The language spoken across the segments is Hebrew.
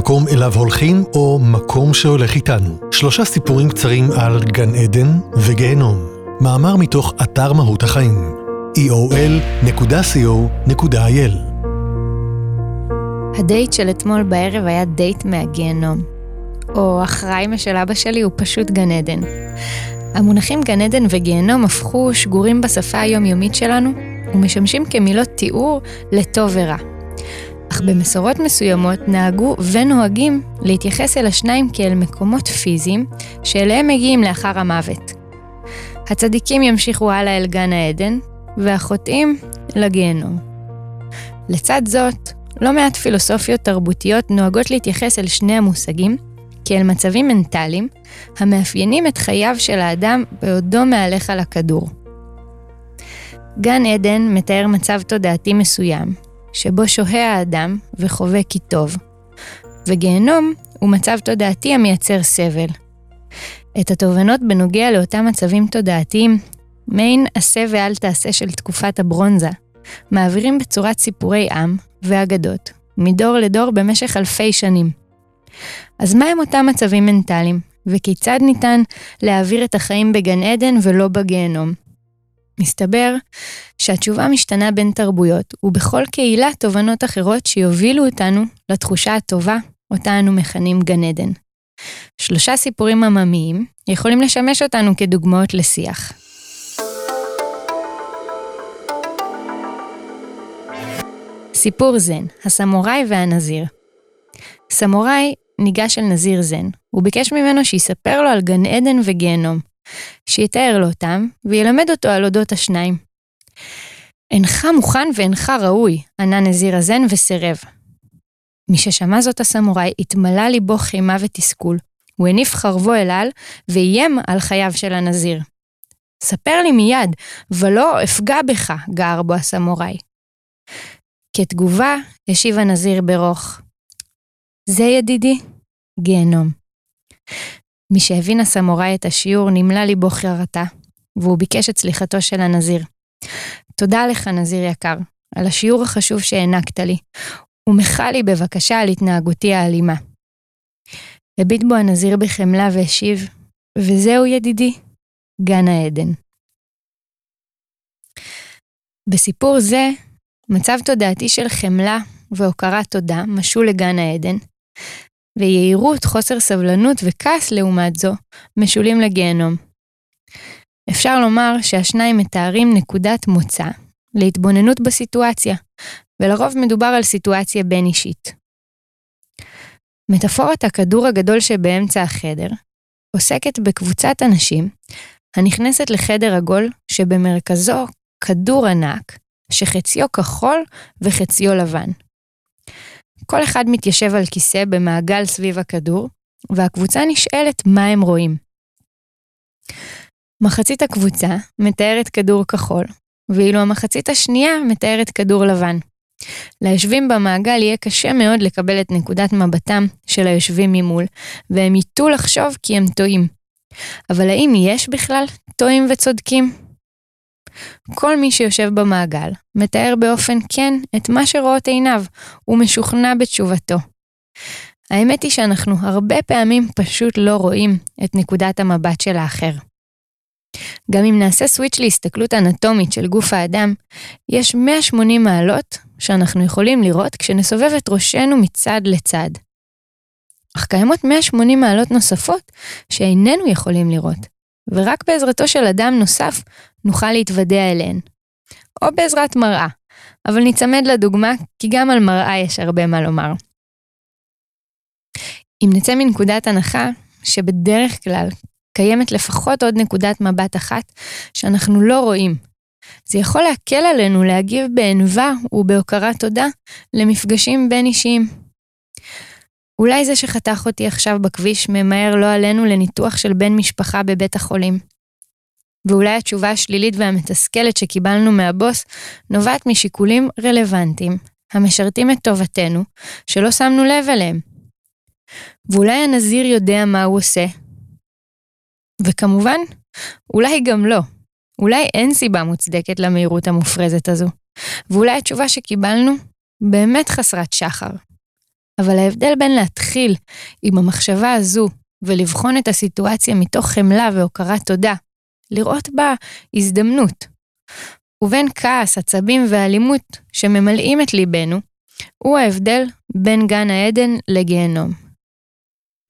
המקום אליו הולכים או מקום שהולך איתנו. שלושה סיפורים קצרים על גן עדן וגיהנום. מאמר מתוך אתר מהות החיים. eol.co.il הדייט של אתמול בערב היה דייט מהגיהנום. או אחראי של אבא שלי הוא פשוט גן עדן. המונחים גן עדן וגיהנום הפכו שגורים בשפה היומיומית שלנו ומשמשים כמילות תיאור לטוב ורע. אך במסורות מסוימות נהגו ונוהגים להתייחס אל השניים כאל מקומות פיזיים שאליהם מגיעים לאחר המוות. הצדיקים ימשיכו הלאה אל גן העדן, והחוטאים לגיהנום. לצד זאת, לא מעט פילוסופיות תרבותיות נוהגות להתייחס אל שני המושגים כאל מצבים מנטליים המאפיינים את חייו של האדם בעודו מהלך על הכדור. גן עדן מתאר מצב תודעתי מסוים, שבו שוהה האדם וחווה כי טוב, וגיהנום הוא מצב תודעתי המייצר סבל. את התובנות בנוגע לאותם מצבים תודעתיים, מעין עשה ואל תעשה של תקופת הברונזה, מעבירים בצורת סיפורי עם ואגדות, מדור לדור במשך אלפי שנים. אז מהם אותם מצבים מנטליים, וכיצד ניתן להעביר את החיים בגן עדן ולא בגיהנום? מסתבר שהתשובה משתנה בין תרבויות, ובכל קהילה תובנות אחרות שיובילו אותנו לתחושה הטובה, אותה אנו מכנים גן עדן. שלושה סיפורים עממיים יכולים לשמש אותנו כדוגמאות לשיח. סיפור זן, הסמוראי והנזיר. סמוראי ניגש אל נזיר זן, הוא ביקש ממנו שיספר לו על גן עדן וגיהנום, שיתאר לו אותם, וילמד אותו על אודות השניים. אינך מוכן ואינך ראוי, ענה נזיר הזן וסירב. מששמע זאת הסמוראי, התמלא ליבו חימה ותסכול. הוא הניף חרבו אל על, ואיים על חייו של הנזיר. ספר לי מיד, ולא אפגע בך, גער בו הסמוראי. כתגובה, השיב הנזיר ברוך. זה ידידי, גיהנום. משהבין הסמוראי את השיעור, נמלא ליבו חרטה, והוא ביקש את סליחתו של הנזיר. תודה לך, נזיר יקר, על השיעור החשוב שהענקת לי, ומחה לי בבקשה על התנהגותי האלימה. הביט בו הנזיר בחמלה והשיב, וזהו ידידי, גן העדן. בסיפור זה, מצב תודעתי של חמלה והוקרת תודה משול לגן העדן, ויהירות, חוסר סבלנות וכעס לעומת זו, משולים לגיהנום. אפשר לומר שהשניים מתארים נקודת מוצא להתבוננות בסיטואציה, ולרוב מדובר על סיטואציה בין-אישית. מטאפורת הכדור הגדול שבאמצע החדר עוסקת בקבוצת אנשים הנכנסת לחדר עגול שבמרכזו כדור ענק שחציו כחול וחציו לבן. כל אחד מתיישב על כיסא במעגל סביב הכדור, והקבוצה נשאלת מה הם רואים. מחצית הקבוצה מתארת כדור כחול, ואילו המחצית השנייה מתארת כדור לבן. ליושבים במעגל יהיה קשה מאוד לקבל את נקודת מבטם של היושבים ממול, והם ייטו לחשוב כי הם טועים. אבל האם יש בכלל טועים וצודקים? כל מי שיושב במעגל מתאר באופן כן את מה שרואות עיניו, ומשוכנע בתשובתו. האמת היא שאנחנו הרבה פעמים פשוט לא רואים את נקודת המבט של האחר. גם אם נעשה סוויץ' להסתכלות אנטומית של גוף האדם, יש 180 מעלות שאנחנו יכולים לראות כשנסובב את ראשנו מצד לצד. אך קיימות 180 מעלות נוספות שאיננו יכולים לראות, ורק בעזרתו של אדם נוסף נוכל להתוודע אליהן. או בעזרת מראה, אבל ניצמד לדוגמה, כי גם על מראה יש הרבה מה לומר. אם נצא מנקודת הנחה שבדרך כלל קיימת לפחות עוד נקודת מבט אחת שאנחנו לא רואים. זה יכול להקל עלינו להגיב בענווה ובהוקרת תודה למפגשים בין אישיים. אולי זה שחתך אותי עכשיו בכביש ממהר לא עלינו לניתוח של בן משפחה בבית החולים. ואולי התשובה השלילית והמתסכלת שקיבלנו מהבוס נובעת משיקולים רלוונטיים, המשרתים את טובתנו, שלא שמנו לב אליהם. ואולי הנזיר יודע מה הוא עושה, וכמובן, אולי גם לא. אולי אין סיבה מוצדקת למהירות המופרזת הזו. ואולי התשובה שקיבלנו באמת חסרת שחר. אבל ההבדל בין להתחיל עם המחשבה הזו ולבחון את הסיטואציה מתוך חמלה והוקרת תודה, לראות בה הזדמנות, ובין כעס, עצבים ואלימות שממלאים את ליבנו, הוא ההבדל בין גן העדן לגיהנום.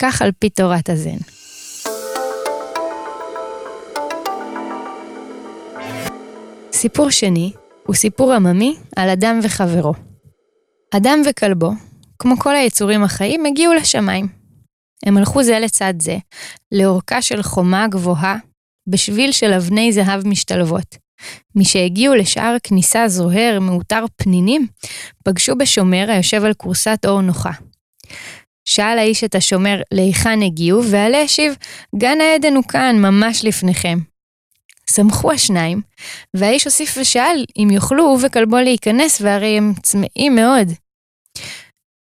כך על פי תורת הזן. סיפור שני הוא סיפור עממי על אדם וחברו. אדם וכלבו, כמו כל היצורים החיים, הגיעו לשמיים. הם הלכו זה לצד זה, לאורכה של חומה גבוהה, בשביל של אבני זהב משתלבות. משהגיעו לשער כניסה זוהר, מעוטר פנינים, פגשו בשומר היושב על כורסת אור נוחה. שאל האיש את השומר להיכן הגיעו, ועלה השיב, גן העדן הוא כאן, ממש לפניכם. שמחו השניים, והאיש הוסיף ושאל אם יוכלו הוא וכלבו להיכנס, והרי הם צמאים מאוד.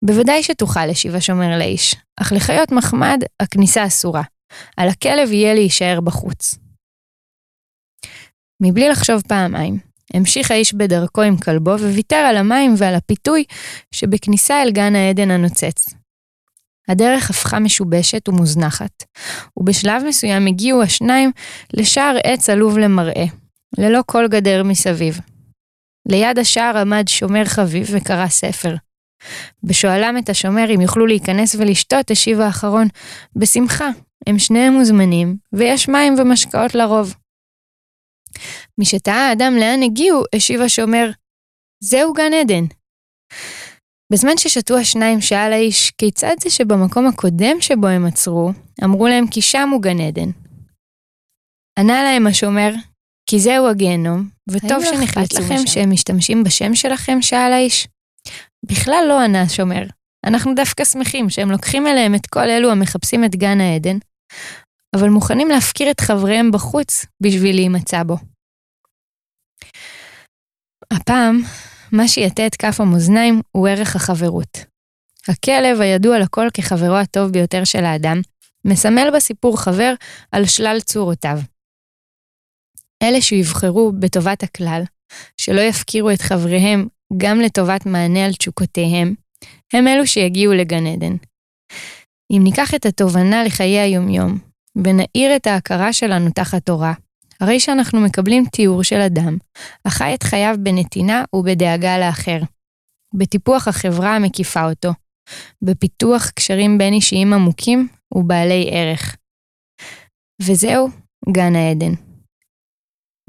בוודאי שתוכל, השיב השומר לאיש, אך לחיות מחמד הכניסה אסורה. על הכלב יהיה להישאר בחוץ. מבלי לחשוב פעמיים, המשיך האיש בדרכו עם כלבו וויתר על המים ועל הפיתוי שבכניסה אל גן העדן הנוצץ. הדרך הפכה משובשת ומוזנחת, ובשלב מסוים הגיעו השניים לשער עץ עלוב למראה, ללא כל גדר מסביב. ליד השער עמד שומר חביב וקרא ספר. בשואלם את השומר אם יוכלו להיכנס ולשתות, השיב האחרון, בשמחה, הם שניהם מוזמנים, ויש מים ומשקאות לרוב. משתהה האדם לאן הגיעו, השיב השומר, זהו גן עדן. בזמן ששתו השניים שאל האיש, כיצד זה שבמקום הקודם שבו הם עצרו, אמרו להם כי שם הוא גן עדן. ענה להם השומר, כי זהו הגיהנום, וטוב שנחלט לכם? שהם משתמשים בשם שלכם, שאל האיש. בכלל לא ענה השומר, אנחנו דווקא שמחים שהם לוקחים אליהם את כל אלו המחפשים את גן העדן, אבל מוכנים להפקיר את חבריהם בחוץ בשביל להימצא בו. הפעם, מה שיטה את כף המאזניים הוא ערך החברות. הכלב, הידוע לכל כחברו הטוב ביותר של האדם, מסמל בסיפור חבר על שלל צורותיו. אלה שיבחרו בטובת הכלל, שלא יפקירו את חבריהם גם לטובת מענה על תשוקותיהם, הם אלו שיגיעו לגן עדן. אם ניקח את התובנה לחיי היומיום, ונאיר את ההכרה שלנו תחת תורה, הרי שאנחנו מקבלים תיאור של אדם, החי את חייו בנתינה ובדאגה לאחר, בטיפוח החברה המקיפה אותו, בפיתוח קשרים בין אישיים עמוקים ובעלי ערך. וזהו גן העדן.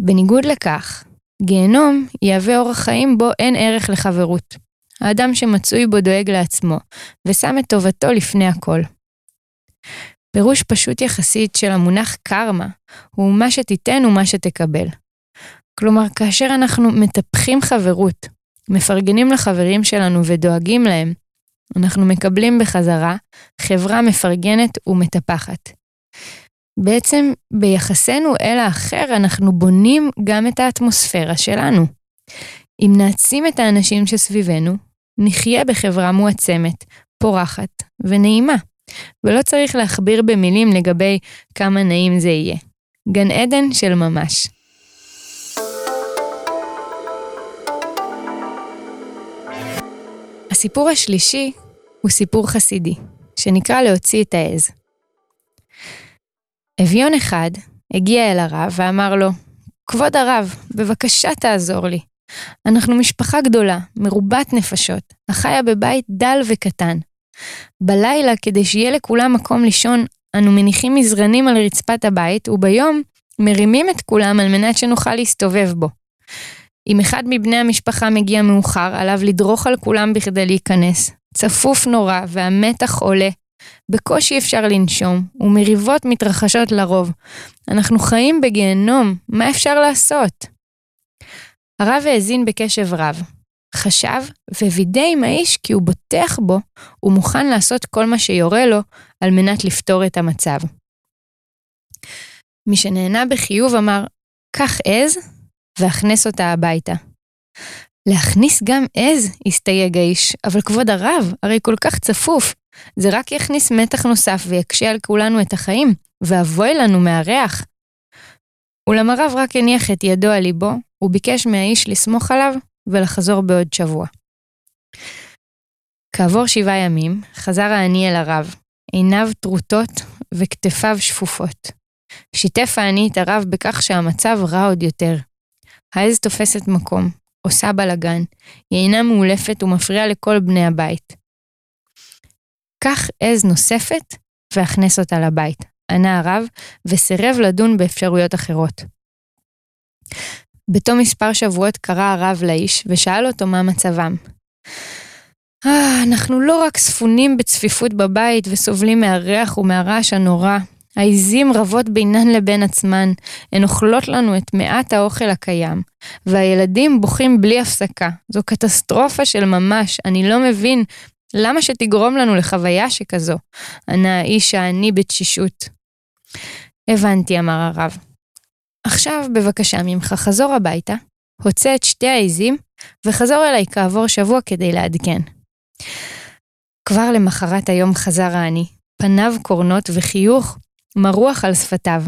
בניגוד לכך, גיהנום יהווה אורח חיים בו אין ערך לחברות. האדם שמצוי בו דואג לעצמו, ושם את טובתו לפני הכל. פירוש פשוט יחסית של המונח קרמה הוא מה שתיתן ומה שתקבל. כלומר, כאשר אנחנו מטפחים חברות, מפרגנים לחברים שלנו ודואגים להם, אנחנו מקבלים בחזרה חברה מפרגנת ומטפחת. בעצם ביחסנו אל האחר אנחנו בונים גם את האטמוספירה שלנו. אם נעצים את האנשים שסביבנו, נחיה בחברה מועצמת, פורחת ונעימה. ולא צריך להכביר במילים לגבי כמה נעים זה יהיה. גן עדן של ממש. הסיפור השלישי הוא סיפור חסידי, שנקרא להוציא את העז. אביון אחד הגיע אל הרב ואמר לו, כבוד הרב, בבקשה תעזור לי. אנחנו משפחה גדולה, מרובת נפשות, החיה בבית דל וקטן. בלילה, כדי שיהיה לכולם מקום לישון, אנו מניחים מזרנים על רצפת הבית, וביום מרימים את כולם על מנת שנוכל להסתובב בו. אם אחד מבני המשפחה מגיע מאוחר, עליו לדרוך על כולם בכדי להיכנס. צפוף נורא והמתח עולה. בקושי אפשר לנשום, ומריבות מתרחשות לרוב. אנחנו חיים בגיהנום, מה אפשר לעשות? הרב האזין בקשב רב, חשב ווידא עם האיש כי הוא בוטח בו ומוכן לעשות כל מה שיורה לו על מנת לפתור את המצב. מי שנהנה בחיוב אמר, קח עז והכנס אותה הביתה. להכניס גם עז, הסתייג האיש, אבל כבוד הרב, הרי כל כך צפוף. זה רק יכניס מתח נוסף ויקשה על כולנו את החיים, ואבוי לנו מהריח. אולם הרב רק הניח את ידו על ליבו, וביקש מהאיש לסמוך עליו ולחזור בעוד שבוע. כעבור שבעה ימים חזר העני אל הרב, עיניו טרוטות וכתפיו שפופות. שיתף העני את הרב בכך שהמצב רע עוד יותר. העז תופסת מקום, עושה בלאגן, היא אינה מאולפת ומפריעה לכל בני הבית. קח עז נוספת והכנס אותה לבית, ענה הרב, וסירב לדון באפשרויות אחרות. בתום מספר שבועות קרא הרב לאיש ושאל אותו מה מצבם. אה, אנחנו לא רק ספונים בצפיפות בבית וסובלים מהריח ומהרעש הנורא, העיזים רבות בינן לבין עצמן, הן אוכלות לנו את מעט האוכל הקיים, והילדים בוכים בלי הפסקה. זו קטסטרופה של ממש, אני לא מבין למה שתגרום לנו לחוויה שכזו? ענה האיש העני בתשישות. הבנתי, אמר הרב. עכשיו בבקשה ממך, חזור הביתה, הוצא את שתי העיזים, וחזור אליי כעבור שבוע כדי לעדכן. כבר למחרת היום חזר העני, פניו קורנות וחיוך מרוח על שפתיו.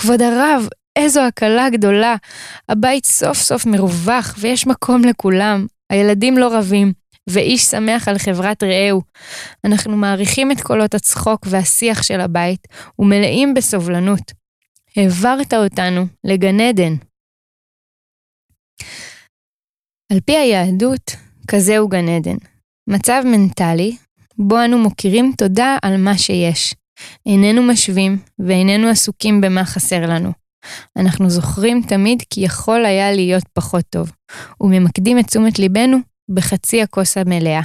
כבוד הרב, איזו הקלה גדולה. הבית סוף סוף מרווח ויש מקום לכולם. הילדים לא רבים, ואיש שמח על חברת רעהו. אנחנו מעריכים את קולות הצחוק והשיח של הבית, ומלאים בסובלנות. העברת אותנו לגן עדן. על פי היהדות, כזהו גן עדן. מצב מנטלי, בו אנו מוקירים תודה על מה שיש. איננו משווים ואיננו עסוקים במה חסר לנו. אנחנו זוכרים תמיד כי יכול היה להיות פחות טוב, וממקדים את תשומת ליבנו בחצי הכוס המלאה.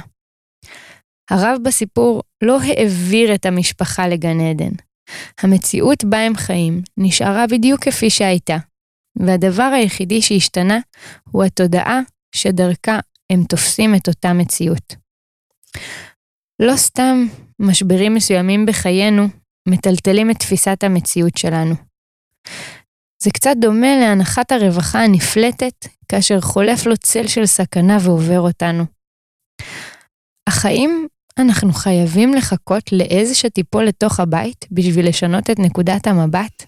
הרב בסיפור לא העביר את המשפחה לגן עדן. המציאות בה הם חיים נשארה בדיוק כפי שהייתה, והדבר היחידי שהשתנה הוא התודעה שדרכה הם תופסים את אותה מציאות. לא סתם משברים מסוימים בחיינו מטלטלים את תפיסת המציאות שלנו. זה קצת דומה להנחת הרווחה הנפלטת כאשר חולף לו צל של סכנה ועובר אותנו. אך האם אנחנו חייבים לחכות לאיזה שתיפול לתוך הבית בשביל לשנות את נקודת המבט?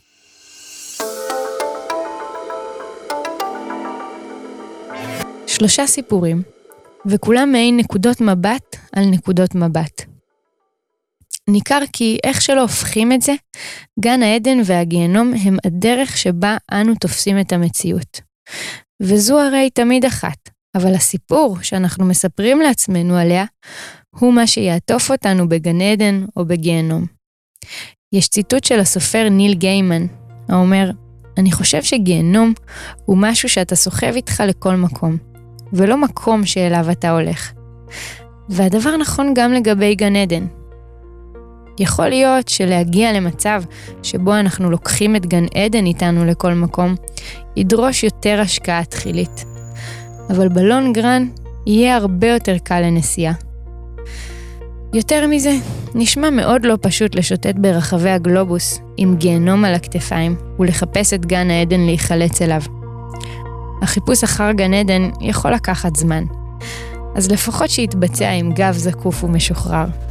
שלושה סיפורים, וכולם מעין נקודות מבט על נקודות מבט. ניכר כי איך שלא הופכים את זה, גן העדן והגיהנום הם הדרך שבה אנו תופסים את המציאות. וזו הרי תמיד אחת, אבל הסיפור שאנחנו מספרים לעצמנו עליה, הוא מה שיעטוף אותנו בגן עדן או בגיהנום. יש ציטוט של הסופר ניל גיימן, האומר, אני חושב שגיהנום הוא משהו שאתה סוחב איתך לכל מקום, ולא מקום שאליו אתה הולך. והדבר נכון גם לגבי גן עדן. יכול להיות שלהגיע למצב שבו אנחנו לוקחים את גן עדן איתנו לכל מקום, ידרוש יותר השקעה תחילית. אבל בלונגרן יהיה הרבה יותר קל לנסיעה. יותר מזה, נשמע מאוד לא פשוט לשוטט ברחבי הגלובוס עם גיהנום על הכתפיים ולחפש את גן העדן להיחלץ אליו. החיפוש אחר גן עדן יכול לקחת זמן, אז לפחות שיתבצע עם גב זקוף ומשוחרר.